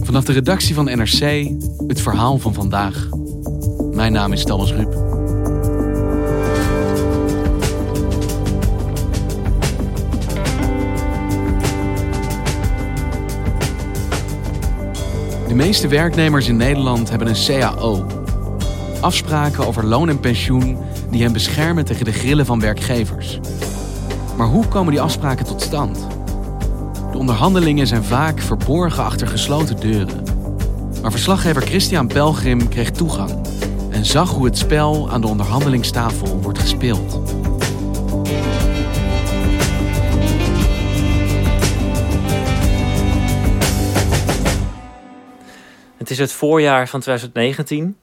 Vanaf de redactie van NRC het verhaal van vandaag. Mijn naam is Thomas Ruip. De meeste werknemers in Nederland hebben een CAO. Afspraken over loon en pensioen die hen beschermen tegen de grillen van werkgevers. Maar hoe komen die afspraken tot stand? De onderhandelingen zijn vaak verborgen achter gesloten deuren. Maar verslaggever Christian Pelgrim kreeg toegang en zag hoe het spel aan de onderhandelingstafel wordt gespeeld. Het is het voorjaar van 2019.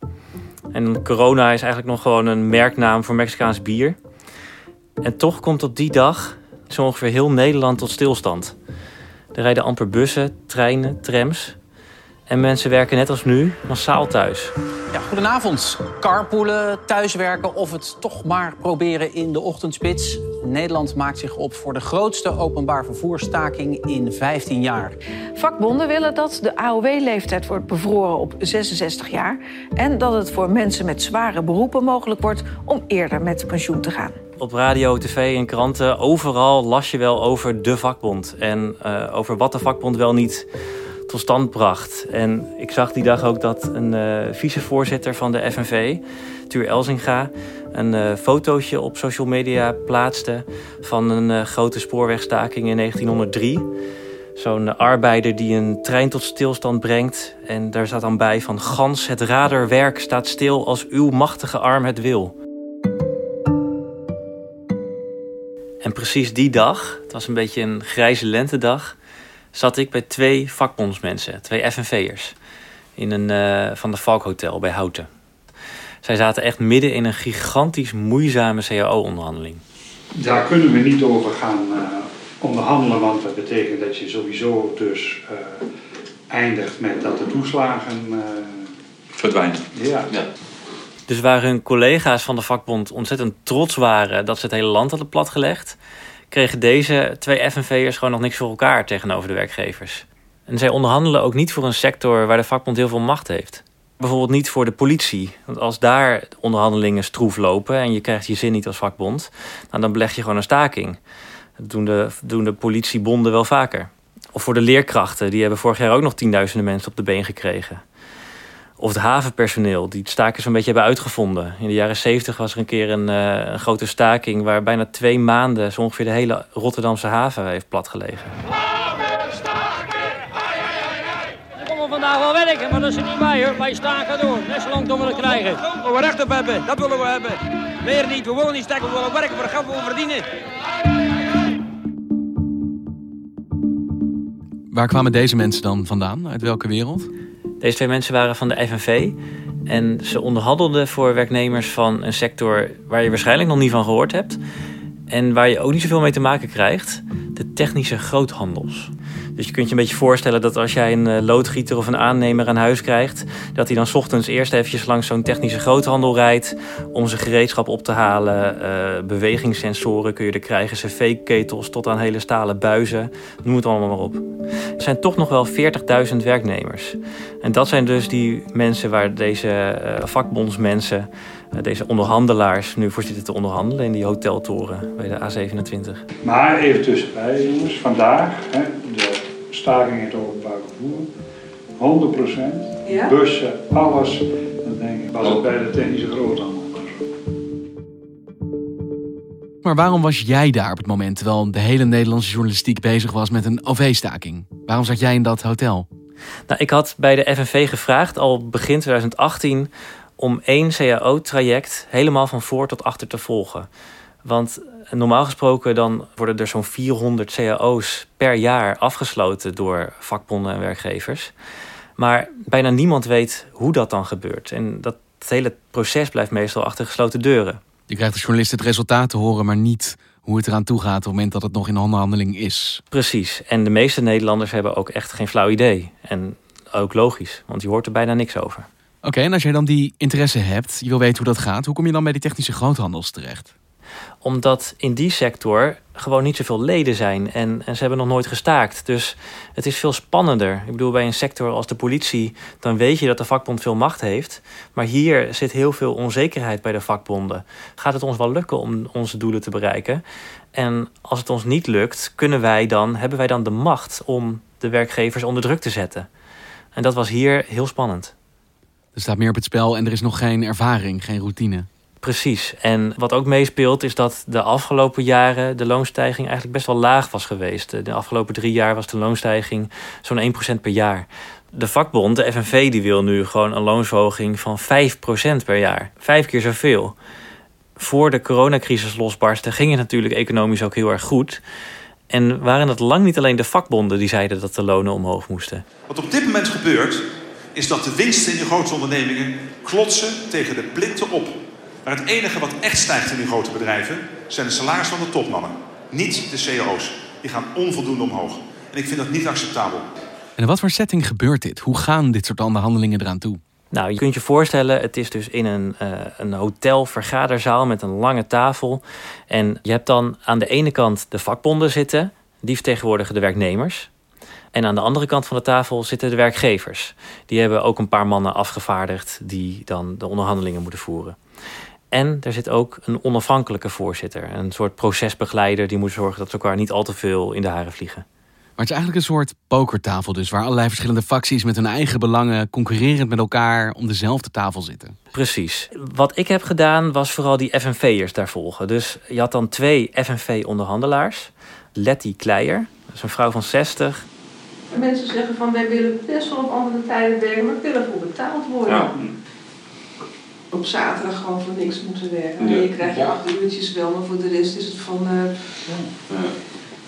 En corona is eigenlijk nog gewoon een merknaam voor Mexicaans bier. En toch komt op die dag zo ongeveer heel Nederland tot stilstand. Er rijden amper bussen, treinen, trams. En mensen werken net als nu massaal thuis. Ja, goedenavond. Carpoolen, thuiswerken of het toch maar proberen in de ochtendspits. Nederland maakt zich op voor de grootste openbaar vervoerstaking in 15 jaar. Vakbonden willen dat de AOW-leeftijd wordt bevroren op 66 jaar... en dat het voor mensen met zware beroepen mogelijk wordt om eerder met pensioen te gaan. Op radio, tv en kranten, overal las je wel over de vakbond. En uh, over wat de vakbond wel niet tot stand bracht. En ik zag die dag ook dat een uh, vicevoorzitter van de FNV, Tuur Elzinga, een uh, fotootje op social media plaatste van een grote spoorwegstaking in 1903. Zo'n arbeider die een trein tot stilstand brengt. En daar staat dan bij van gans het raderwerk staat stil als uw machtige arm het wil. En precies die dag, het was een beetje een grijze lentedag, zat ik bij twee vakbondsmensen, twee FNV'ers, in een uh, van de Valkhotel bij Houten. Zij zaten echt midden in een gigantisch moeizame CAO-onderhandeling. Daar kunnen we niet over gaan uh, onderhandelen, want dat betekent dat je sowieso dus uh, eindigt met dat de toeslagen verdwijnen. Ja. ja. Dus waar hun collega's van de vakbond ontzettend trots waren dat ze het hele land hadden platgelegd, kregen deze twee FNV'ers gewoon nog niks voor elkaar tegenover de werkgevers. En zij onderhandelen ook niet voor een sector waar de vakbond heel veel macht heeft. Bijvoorbeeld niet voor de politie. Want als daar onderhandelingen stroef lopen en je krijgt je zin niet als vakbond, nou dan beleg je gewoon een staking. Dat doen de, doen de politiebonden wel vaker. Of voor de leerkrachten, die hebben vorig jaar ook nog tienduizenden mensen op de been gekregen. Of het havenpersoneel, die het staken zo'n beetje hebben uitgevonden. In de jaren zeventig was er een keer een, uh, een, grote staking... waar bijna twee maanden zo ongeveer de hele Rotterdamse haven heeft platgelegen. Ze komen vandaag wel werken, maar dat is er niet bij hoor. Wij staken door, net zo lang tot we het krijgen. Waar we recht op hebben, dat willen we hebben. Meer niet, we willen niet staken, we willen werken voor het geld we verdienen. Waar kwamen deze mensen dan vandaan? Uit welke wereld? Deze twee mensen waren van de FNV. En ze onderhandelden voor werknemers van een sector waar je waarschijnlijk nog niet van gehoord hebt. En waar je ook niet zoveel mee te maken krijgt. De technische groothandels. Dus je kunt je een beetje voorstellen dat als jij een loodgieter of een aannemer aan huis krijgt, dat hij dan ochtends eerst eventjes langs zo'n technische groothandel rijdt om zijn gereedschap op te halen. Uh, bewegingssensoren kun je er krijgen, cv-ketels tot aan hele stalen buizen. Noem het allemaal maar op. Er zijn toch nog wel 40.000 werknemers. En dat zijn dus die mensen waar deze uh, vakbondsmensen, deze onderhandelaars, nu voor zitten te onderhandelen in die hoteltoren bij de A27. Maar even tussenbij, jongens, vandaag, hè, de staking in het openbaar vervoer. 100%. Ja? Bussen, alles. Dan denk ik, was het bij de technische groothandel. Maar waarom was jij daar op het moment terwijl de hele Nederlandse journalistiek bezig was met een OV-staking? Waarom zat jij in dat hotel? Nou, ik had bij de FNV gevraagd al begin 2018 om één CAO-traject helemaal van voor tot achter te volgen. Want normaal gesproken dan worden er zo'n 400 cao's per jaar afgesloten door vakbonden en werkgevers. Maar bijna niemand weet hoe dat dan gebeurt. En dat hele proces blijft meestal achter gesloten deuren. Je krijgt als journalist het resultaat te horen, maar niet hoe het eraan toe gaat op het moment dat het nog in onderhandeling is. Precies. En de meeste Nederlanders hebben ook echt geen flauw idee. En ook logisch, want je hoort er bijna niks over. Oké, en als jij dan die interesse hebt, je wil weten hoe dat gaat, hoe kom je dan bij die technische groothandels terecht? Omdat in die sector gewoon niet zoveel leden zijn en, en ze hebben nog nooit gestaakt. Dus het is veel spannender. Ik bedoel, bij een sector als de politie, dan weet je dat de vakbond veel macht heeft. Maar hier zit heel veel onzekerheid bij de vakbonden. Gaat het ons wel lukken om onze doelen te bereiken? En als het ons niet lukt, kunnen wij dan, hebben wij dan de macht om de werkgevers onder druk te zetten? En dat was hier heel spannend. Er staat meer op het spel en er is nog geen ervaring, geen routine. Precies. En wat ook meespeelt is dat de afgelopen jaren de loonstijging eigenlijk best wel laag was geweest. De afgelopen drie jaar was de loonstijging zo'n 1% per jaar. De vakbond, de FNV, die wil nu gewoon een loonsverhoging van 5% per jaar. Vijf keer zoveel. Voor de coronacrisis losbarstte ging het natuurlijk economisch ook heel erg goed. En waren het lang niet alleen de vakbonden die zeiden dat de lonen omhoog moesten. Wat op dit moment gebeurt, is dat de winsten in die grote ondernemingen klotsen tegen de plinten op. Maar het enige wat echt stijgt in die grote bedrijven zijn de salarissen van de topmannen. Niet de cao's. Die gaan onvoldoende omhoog. En ik vind dat niet acceptabel. En in wat voor setting gebeurt dit? Hoe gaan dit soort onderhandelingen eraan toe? Nou, je kunt je voorstellen, het is dus in een, uh, een hotel vergaderzaal met een lange tafel. En je hebt dan aan de ene kant de vakbonden zitten, die vertegenwoordigen de werknemers. En aan de andere kant van de tafel zitten de werkgevers. Die hebben ook een paar mannen afgevaardigd die dan de onderhandelingen moeten voeren. En er zit ook een onafhankelijke voorzitter, een soort procesbegeleider die moet zorgen dat ze elkaar niet al te veel in de haren vliegen. Maar het is eigenlijk een soort pokertafel dus, waar allerlei verschillende facties met hun eigen belangen concurrerend met elkaar om dezelfde tafel zitten. Precies. Wat ik heb gedaan was vooral die FNV'ers daar volgen. Dus je had dan twee FNV-onderhandelaars. Letty Kleijer, dat is een vrouw van 60. Mensen zeggen van wij willen best wel op andere tijden werken, maar we willen voor betaald worden. Ja op zaterdag gewoon voor niks moeten werken. Ja. Je krijgt je acht uurtjes wel, maar voor de rest is het van... Uh... Ja.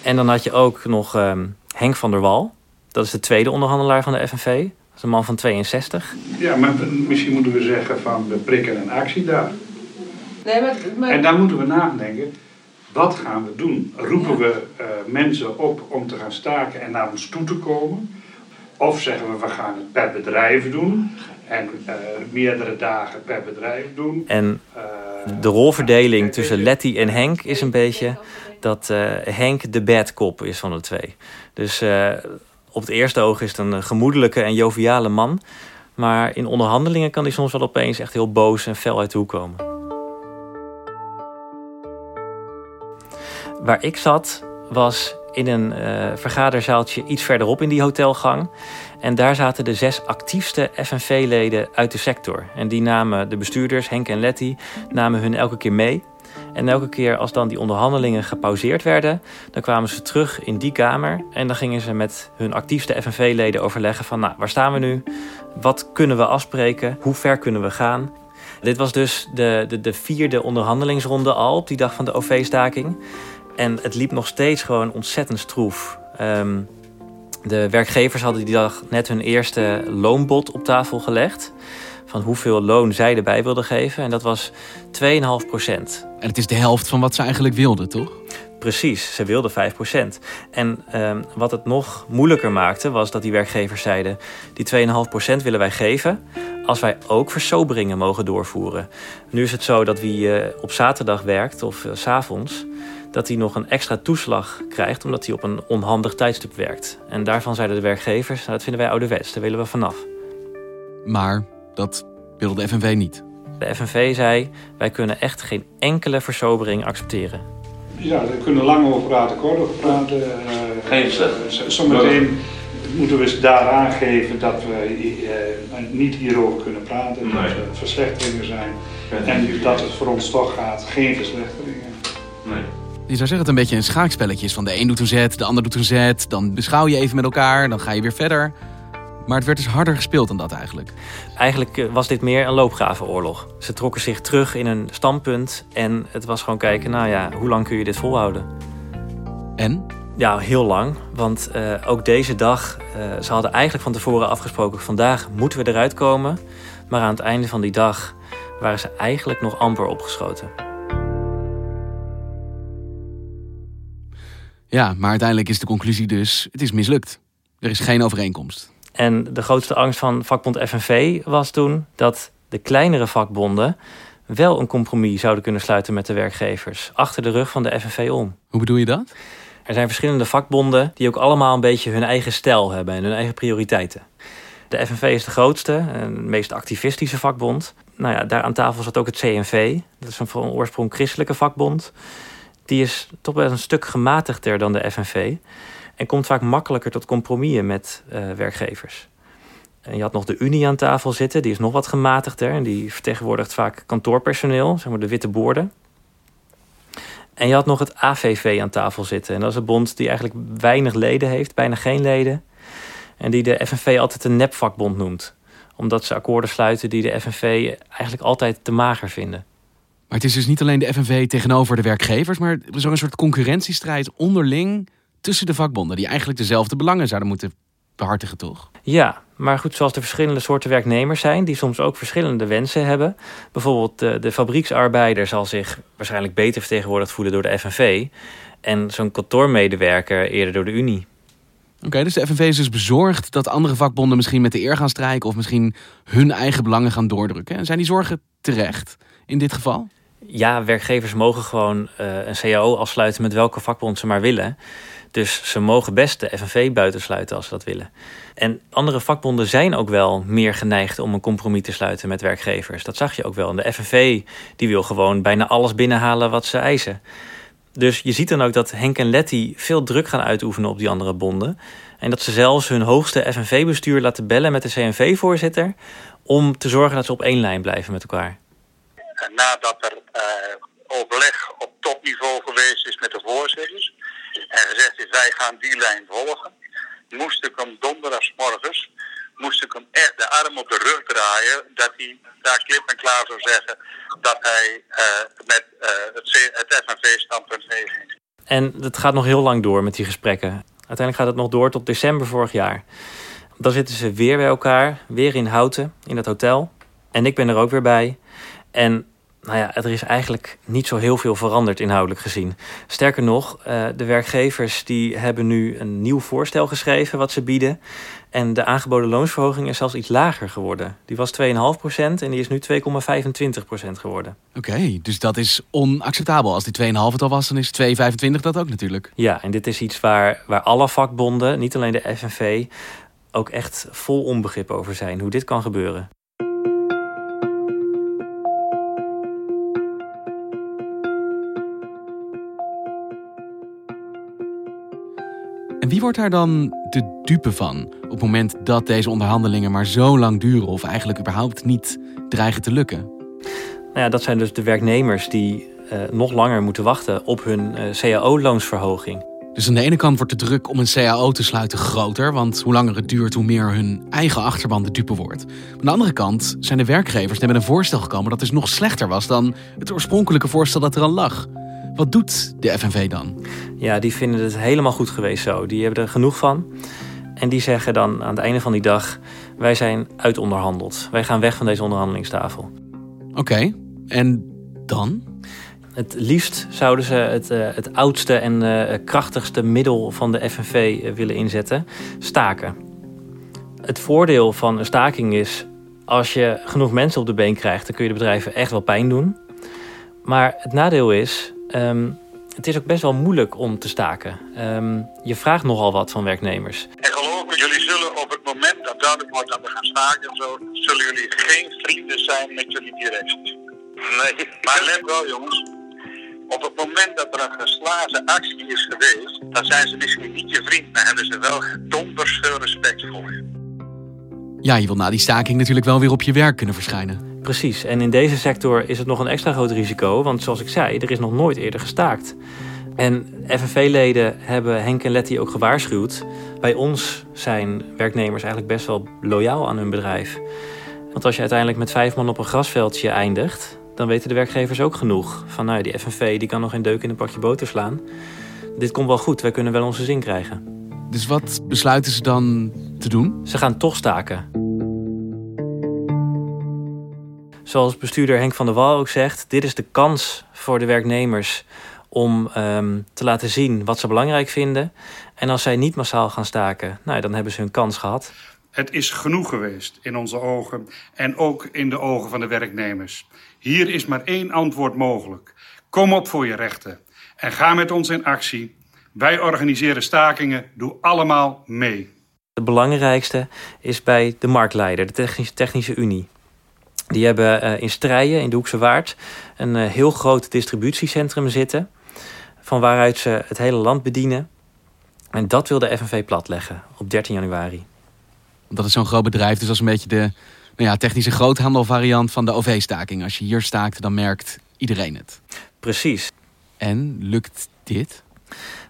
En dan had je ook nog um, Henk van der Wal. Dat is de tweede onderhandelaar van de FNV. Dat is een man van 62. Ja, maar misschien moeten we zeggen van we prikken een actie daar. Nee, maar, maar... En daar moeten we nadenken. Wat gaan we doen? Roepen ja. we uh, mensen op om te gaan staken en naar ons toe te komen? Of zeggen we, we gaan het per bedrijf doen en uh, meerdere dagen per bedrijf doen. En de rolverdeling tussen Letty en Henk is een beetje dat uh, Henk de bad cop is van de twee. Dus op het eerste oog is het een gemoedelijke en joviale man. Maar in onderhandelingen kan hij soms wel opeens echt heel boos en fel uit de hoek komen. Waar ik zat was in een uh, vergaderzaaltje iets verderop in die hotelgang. En daar zaten de zes actiefste FNV-leden uit de sector. En die namen de bestuurders, Henk en Letty, namen hun elke keer mee. En elke keer als dan die onderhandelingen gepauzeerd werden, dan kwamen ze terug in die kamer. En dan gingen ze met hun actiefste FNV-leden overleggen van, nou, waar staan we nu? Wat kunnen we afspreken? Hoe ver kunnen we gaan? Dit was dus de, de, de vierde onderhandelingsronde al op die dag van de OV-staking. En het liep nog steeds gewoon ontzettend stroef. Um, de werkgevers hadden die dag net hun eerste loonbod op tafel gelegd. Van hoeveel loon zij erbij wilden geven. En dat was 2,5 procent. En het is de helft van wat ze eigenlijk wilden, toch? Precies, ze wilden 5 procent. En um, wat het nog moeilijker maakte, was dat die werkgevers zeiden: die 2,5 procent willen wij geven. Als wij ook versoberingen mogen doorvoeren. Nu is het zo dat wie uh, op zaterdag werkt of uh, s s'avonds dat hij nog een extra toeslag krijgt omdat hij op een onhandig tijdstip werkt. En daarvan zeiden de werkgevers, nou, dat vinden wij ouderwets, daar willen we vanaf. Maar dat wilde de FNV niet. De FNV zei, wij kunnen echt geen enkele versobering accepteren. Ja, daar kunnen we lang over praten, kort over praten. Uh, geen Zometeen moeten we daar aangeven dat we uh, niet hierover kunnen praten, dat er verslechteringen zijn en dat het voor ons toch gaat, geen verslechteringen. Nee. Je zou zeggen het een beetje een schaakspelletje is. Van de een doet een zet, de ander doet een zet. Dan beschouw je even met elkaar, dan ga je weer verder. Maar het werd dus harder gespeeld dan dat eigenlijk. Eigenlijk eh, was dit meer een loopgravenoorlog. Ze trokken zich terug in een standpunt. En het was gewoon kijken, nou ja, hoe lang kun je dit volhouden? En? Ja, heel lang. Want uh, ook deze dag, uh, ze hadden eigenlijk van tevoren afgesproken... vandaag moeten we eruit komen. Maar aan het einde van die dag waren ze eigenlijk nog amper opgeschoten. Ja, maar uiteindelijk is de conclusie dus, het is mislukt. Er is geen overeenkomst. En de grootste angst van vakbond FNV was toen dat de kleinere vakbonden wel een compromis zouden kunnen sluiten met de werkgevers achter de rug van de FNV om. Hoe bedoel je dat? Er zijn verschillende vakbonden die ook allemaal een beetje hun eigen stijl hebben en hun eigen prioriteiten. De FNV is de grootste en meest activistische vakbond. Nou ja, daar aan tafel zat ook het CNV. Dat is een van oorsprong christelijke vakbond. Die is toch wel een stuk gematigder dan de FNV. En komt vaak makkelijker tot compromissen met uh, werkgevers. En je had nog de Unie aan tafel zitten, die is nog wat gematigder. En die vertegenwoordigt vaak kantoorpersoneel, zeg maar de witte boorden. En je had nog het AVV aan tafel zitten. En dat is een bond die eigenlijk weinig leden heeft, bijna geen leden. En die de FNV altijd een nepvakbond noemt. Omdat ze akkoorden sluiten die de FNV eigenlijk altijd te mager vinden. Maar het is dus niet alleen de FNV tegenover de werkgevers, maar er is ook een soort concurrentiestrijd onderling tussen de vakbonden, die eigenlijk dezelfde belangen zouden moeten behartigen, toch? Ja, maar goed, zoals er verschillende soorten werknemers zijn, die soms ook verschillende wensen hebben. Bijvoorbeeld de, de fabrieksarbeider zal zich waarschijnlijk beter vertegenwoordigd voelen door de FNV. En zo'n kantoormedewerker eerder door de Unie. Oké, dus de FNV is dus bezorgd dat andere vakbonden misschien met de eer gaan strijken of misschien hun eigen belangen gaan doordrukken. En zijn die zorgen terecht in dit geval? Ja, werkgevers mogen gewoon uh, een CAO afsluiten met welke vakbond ze maar willen. Dus ze mogen best de FNV buitensluiten als ze dat willen. En andere vakbonden zijn ook wel meer geneigd om een compromis te sluiten met werkgevers. Dat zag je ook wel. En de FNV die wil gewoon bijna alles binnenhalen wat ze eisen. Dus je ziet dan ook dat Henk en Letty veel druk gaan uitoefenen op die andere bonden. En dat ze zelfs hun hoogste FNV-bestuur laten bellen met de CNV-voorzitter... om te zorgen dat ze op één lijn blijven met elkaar. Nadat er uh, overleg op topniveau geweest is met de voorzitters en gezegd is wij gaan die lijn volgen, moest ik hem donderdagsmorgens moest ik hem echt de arm op de rug draaien, dat hij daar klip en klaar zou zeggen dat hij uh, met uh, het, het FNV-standpunt meeging. En het gaat nog heel lang door met die gesprekken. Uiteindelijk gaat het nog door tot december vorig jaar. Dan zitten ze weer bij elkaar, weer in Houten, in het hotel. En ik ben er ook weer bij. En nou ja, er is eigenlijk niet zo heel veel veranderd inhoudelijk gezien. Sterker nog, uh, de werkgevers die hebben nu een nieuw voorstel geschreven wat ze bieden. En de aangeboden loonsverhoging is zelfs iets lager geworden. Die was 2,5% en die is nu 2,25% geworden. Oké, dus dat is onacceptabel. Als die 2,5 het al was, dan is 2,25 dat ook natuurlijk. Ja, en dit is iets waar, waar alle vakbonden, niet alleen de FNV, ook echt vol onbegrip over zijn. Hoe dit kan gebeuren. En wie wordt daar dan de dupe van op het moment dat deze onderhandelingen maar zo lang duren of eigenlijk überhaupt niet dreigen te lukken? Nou ja, dat zijn dus de werknemers die uh, nog langer moeten wachten op hun uh, CAO-loonsverhoging. Dus aan de ene kant wordt de druk om een CAO te sluiten groter, want hoe langer het duurt, hoe meer hun eigen achterban de dupe wordt. aan de andere kant zijn de werkgevers met een voorstel gekomen dat dus nog slechter was dan het oorspronkelijke voorstel dat er al lag. Wat doet de FNV dan? Ja, die vinden het helemaal goed geweest zo. Die hebben er genoeg van. En die zeggen dan aan het einde van die dag: wij zijn uitonderhandeld. Wij gaan weg van deze onderhandelingstafel. Oké, en dan? Het liefst zouden ze het, uh, het oudste en uh, krachtigste middel van de FNV uh, willen inzetten: staken. Het voordeel van een staking is: als je genoeg mensen op de been krijgt, dan kun je de bedrijven echt wel pijn doen. Maar het nadeel is Um, het is ook best wel moeilijk om te staken. Um, je vraagt nogal wat van werknemers. En geloof me, jullie zullen op het moment dat duidelijk wordt dat we gaan staken en zo, zullen jullie geen vrienden zijn met jullie directies. Nee. Maar let wel jongens, op het moment dat er een geslagen actie is geweest, dan zijn ze misschien niet je vriend, maar hebben ze wel donders veel respect voor je. Ja, je wil na die staking natuurlijk wel weer op je werk kunnen verschijnen. Precies, en in deze sector is het nog een extra groot risico, want zoals ik zei, er is nog nooit eerder gestaakt. En FNV-leden hebben Henk en Letty ook gewaarschuwd. Bij ons zijn werknemers eigenlijk best wel loyaal aan hun bedrijf. Want als je uiteindelijk met vijf man op een grasveldje eindigt, dan weten de werkgevers ook genoeg. Van nou, die FNV die kan nog geen deuk in een pakje boter slaan. Dit komt wel goed, wij kunnen wel onze zin krijgen. Dus wat besluiten ze dan te doen? Ze gaan toch staken. Zoals bestuurder Henk van der Wal ook zegt, dit is de kans voor de werknemers om ehm, te laten zien wat ze belangrijk vinden. En als zij niet massaal gaan staken, nou, dan hebben ze hun kans gehad. Het is genoeg geweest in onze ogen en ook in de ogen van de werknemers. Hier is maar één antwoord mogelijk. Kom op voor je rechten en ga met ons in actie. Wij organiseren stakingen, doe allemaal mee. De belangrijkste is bij de marktleider, de Technische, Technische Unie. Die hebben uh, in Strijen, in de Hoekse Waard, een uh, heel groot distributiecentrum zitten. Van waaruit ze het hele land bedienen. En dat wil de FNV platleggen op 13 januari. Dat is zo'n groot bedrijf, dus dat is een beetje de nou ja, technische groothandelvariant van de OV-staking. Als je hier staakt, dan merkt iedereen het. Precies. En lukt dit?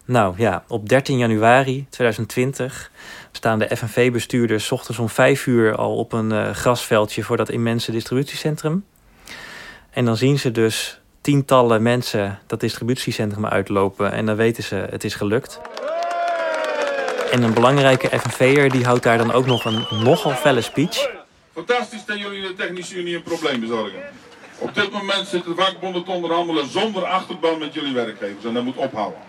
Nou ja, op 13 januari 2020 staan de FNV-bestuurders ochtends om 5 uur al op een uh, grasveldje voor dat immense distributiecentrum. En dan zien ze dus tientallen mensen dat distributiecentrum uitlopen en dan weten ze het is gelukt. En een belangrijke FNV'er die houdt daar dan ook nog een nogal felle speech. Fantastisch dat jullie de Technische Unie een probleem bezorgen. Op dit moment zitten de vakbonden te onderhandelen zonder achterban met jullie werkgevers en dat moet ophouden.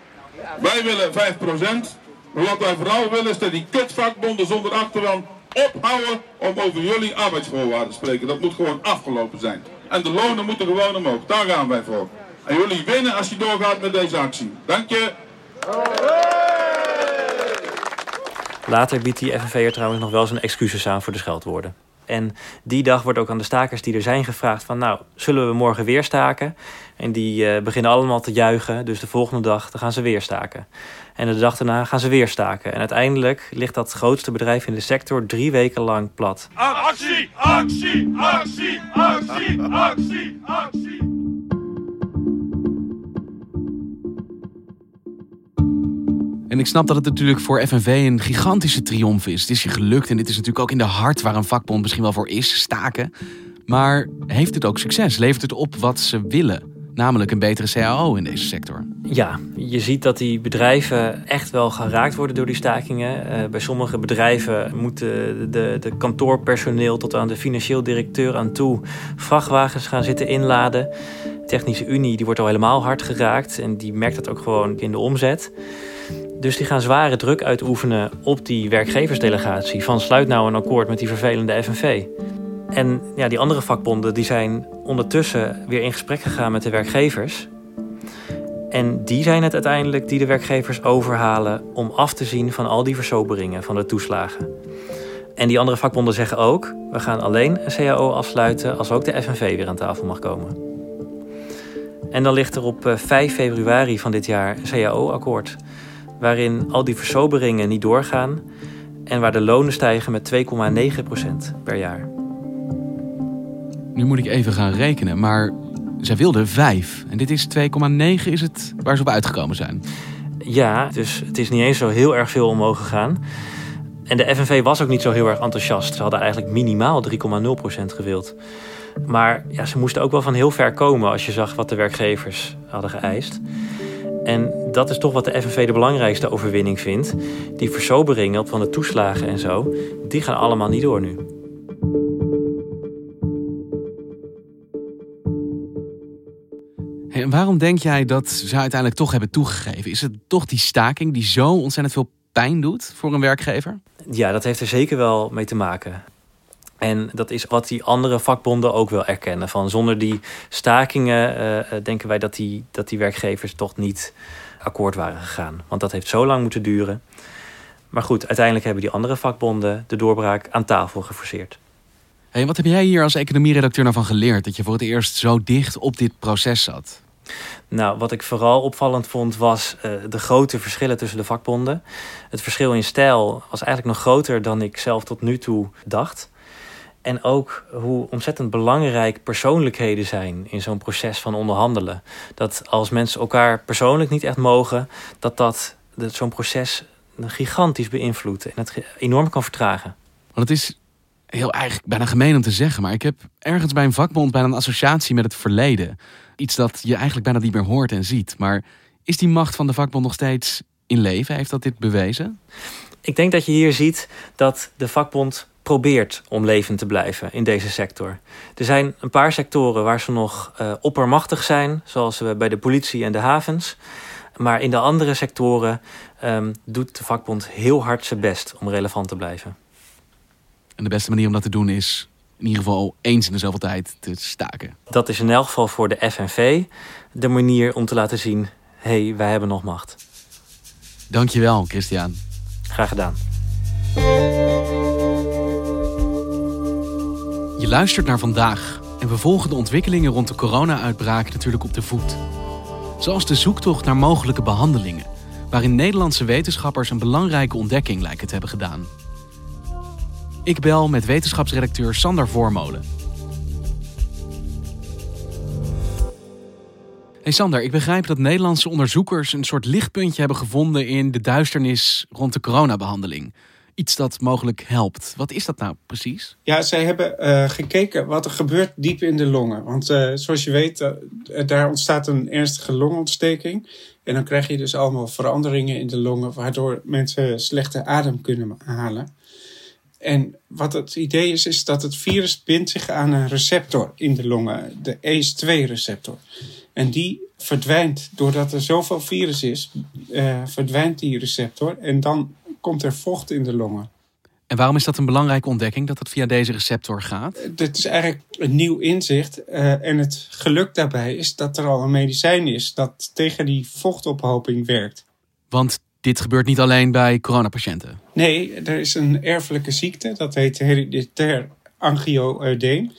Wij willen 5%, maar wat wij vooral willen is dat die kutvakbonden zonder achterban ophouden om over jullie arbeidsvoorwaarden te spreken. Dat moet gewoon afgelopen zijn. En de lonen moeten gewoon omhoog. Daar gaan wij voor. En jullie winnen als je doorgaat met deze actie. Dank je. Later biedt die FNV'er trouwens nog wel zijn excuses aan voor de scheldwoorden. En die dag wordt ook aan de stakers die er zijn gevraagd van... nou, zullen we morgen weer staken? En die uh, beginnen allemaal te juichen. Dus de volgende dag dan gaan ze weer staken. En de dag daarna gaan ze weer staken. En uiteindelijk ligt dat grootste bedrijf in de sector drie weken lang plat. Actie, actie, actie, actie, actie, actie. En ik snap dat het natuurlijk voor FNV een gigantische triomf is. Het is je gelukt en dit is natuurlijk ook in de hart waar een vakbond misschien wel voor is, staken. Maar heeft het ook succes? Levert het op wat ze willen? Namelijk een betere CAO in deze sector. Ja, je ziet dat die bedrijven echt wel geraakt worden door die stakingen. Uh, bij sommige bedrijven moeten de, de kantoorpersoneel tot aan de financieel directeur aan toe vrachtwagens gaan zitten inladen. De Technische Unie die wordt al helemaal hard geraakt en die merkt dat ook gewoon in de omzet. Dus die gaan zware druk uitoefenen op die werkgeversdelegatie van sluit nou een akkoord met die vervelende FNV. En ja, die andere vakbonden die zijn ondertussen weer in gesprek gegaan met de werkgevers. En die zijn het uiteindelijk die de werkgevers overhalen om af te zien van al die versoberingen van de toeslagen. En die andere vakbonden zeggen ook: we gaan alleen een CAO afsluiten als ook de FNV weer aan tafel mag komen. En dan ligt er op 5 februari van dit jaar een CAO-akkoord waarin al die versoberingen niet doorgaan en waar de lonen stijgen met 2,9% per jaar. Nu moet ik even gaan rekenen, maar zij wilden 5 en dit is 2,9 is het waar ze op uitgekomen zijn. Ja, dus het is niet eens zo heel erg veel omhoog gegaan. En de FNV was ook niet zo heel erg enthousiast. Ze hadden eigenlijk minimaal 3,0% gewild. Maar ja, ze moesten ook wel van heel ver komen als je zag wat de werkgevers hadden geëist. En dat is toch wat de FNV de belangrijkste overwinning vindt. Die versoberingen op van de toeslagen en zo, die gaan allemaal niet door nu. en waarom denk jij dat ze uiteindelijk toch hebben toegegeven? Is het toch die staking die zo ontzettend veel pijn doet voor een werkgever? Ja, dat heeft er zeker wel mee te maken. En dat is wat die andere vakbonden ook wel erkennen. Van zonder die stakingen uh, denken wij dat die, dat die werkgevers toch niet akkoord waren gegaan. Want dat heeft zo lang moeten duren. Maar goed, uiteindelijk hebben die andere vakbonden de doorbraak aan tafel geforceerd. Hey, wat heb jij hier als economieredacteur nou van geleerd? Dat je voor het eerst zo dicht op dit proces zat? Nou, wat ik vooral opvallend vond was uh, de grote verschillen tussen de vakbonden. Het verschil in stijl was eigenlijk nog groter dan ik zelf tot nu toe dacht. En ook hoe ontzettend belangrijk persoonlijkheden zijn in zo'n proces van onderhandelen. Dat als mensen elkaar persoonlijk niet echt mogen, dat dat, dat zo'n proces gigantisch beïnvloedt en het enorm kan vertragen. Want het is heel eigenlijk bijna gemeen om te zeggen, maar ik heb ergens bij een vakbond bijna een associatie met het verleden. Iets dat je eigenlijk bijna niet meer hoort en ziet. Maar is die macht van de vakbond nog steeds in leven? Heeft dat dit bewezen? Ik denk dat je hier ziet dat de vakbond probeert om levend te blijven in deze sector. Er zijn een paar sectoren waar ze nog uh, oppermachtig zijn, zoals we bij de politie en de havens. Maar in de andere sectoren um, doet de vakbond heel hard zijn best om relevant te blijven. En de beste manier om dat te doen is in ieder geval eens in de zoveel tijd te staken. Dat is in elk geval voor de FNV de manier om te laten zien: hé, hey, wij hebben nog macht. Dankjewel, Christian. Graag gedaan. Je luistert naar vandaag en we volgen de ontwikkelingen rond de corona-uitbraak natuurlijk op de voet. Zoals de zoektocht naar mogelijke behandelingen, waarin Nederlandse wetenschappers een belangrijke ontdekking lijken te hebben gedaan. Ik bel met wetenschapsredacteur Sander Voormolen. Hey Sander, ik begrijp dat Nederlandse onderzoekers een soort lichtpuntje hebben gevonden in de duisternis rond de coronabehandeling iets dat mogelijk helpt. Wat is dat nou precies? Ja, zij hebben uh, gekeken wat er gebeurt diep in de longen. Want uh, zoals je weet, uh, daar ontstaat een ernstige longontsteking. En dan krijg je dus allemaal veranderingen in de longen, waardoor mensen slechte adem kunnen halen. En wat het idee is, is dat het virus bindt zich aan een receptor in de longen, de ACE2-receptor. En die verdwijnt, doordat er zoveel virus is, verdwijnt die receptor. En dan komt er vocht in de longen. En waarom is dat een belangrijke ontdekking dat het via deze receptor gaat? Dit is eigenlijk een nieuw inzicht. Uh, en het geluk daarbij is dat er al een medicijn is dat tegen die vochtophoping werkt. Want dit gebeurt niet alleen bij coronapatiënten. Nee, er is een erfelijke ziekte, dat heet hereditair angioedeem.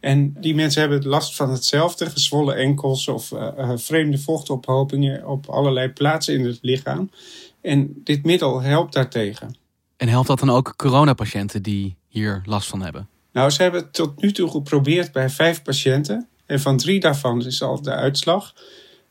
En die mensen hebben last van hetzelfde, gezwollen enkels of uh, vreemde vochtophopingen op allerlei plaatsen in het lichaam. En dit middel helpt daartegen. En helpt dat dan ook coronapatiënten die hier last van hebben? Nou, ze hebben het tot nu toe geprobeerd bij vijf patiënten. En van drie daarvan is al de uitslag.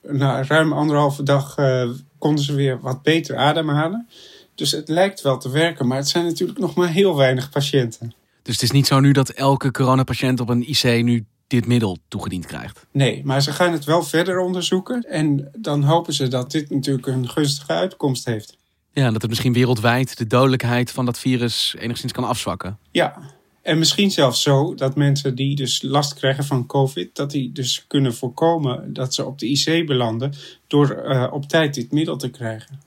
Na ruim anderhalve dag uh, konden ze weer wat beter ademhalen. Dus het lijkt wel te werken, maar het zijn natuurlijk nog maar heel weinig patiënten. Dus het is niet zo nu dat elke coronapatiënt op een IC nu dit middel toegediend krijgt. Nee, maar ze gaan het wel verder onderzoeken. En dan hopen ze dat dit natuurlijk een gunstige uitkomst heeft. Ja, dat het misschien wereldwijd de dodelijkheid van dat virus enigszins kan afzwakken. Ja, en misschien zelfs zo dat mensen die dus last krijgen van COVID, dat die dus kunnen voorkomen dat ze op de IC belanden door uh, op tijd dit middel te krijgen.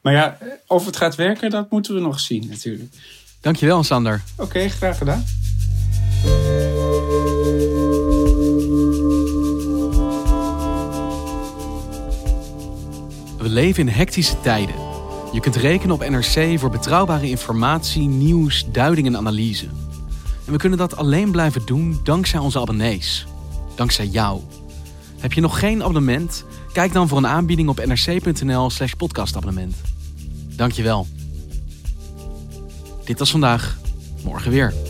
Maar ja, of het gaat werken, dat moeten we nog zien natuurlijk. Dankjewel, Sander. Oké, okay, graag gedaan. We leven in hectische tijden. Je kunt rekenen op NRC voor betrouwbare informatie, nieuws, duiding en analyse. En we kunnen dat alleen blijven doen dankzij onze abonnees. Dankzij jou. Heb je nog geen abonnement? Kijk dan voor een aanbieding op nrc.nl/slash podcastabonnement. Dankjewel. Dit was vandaag. Morgen weer.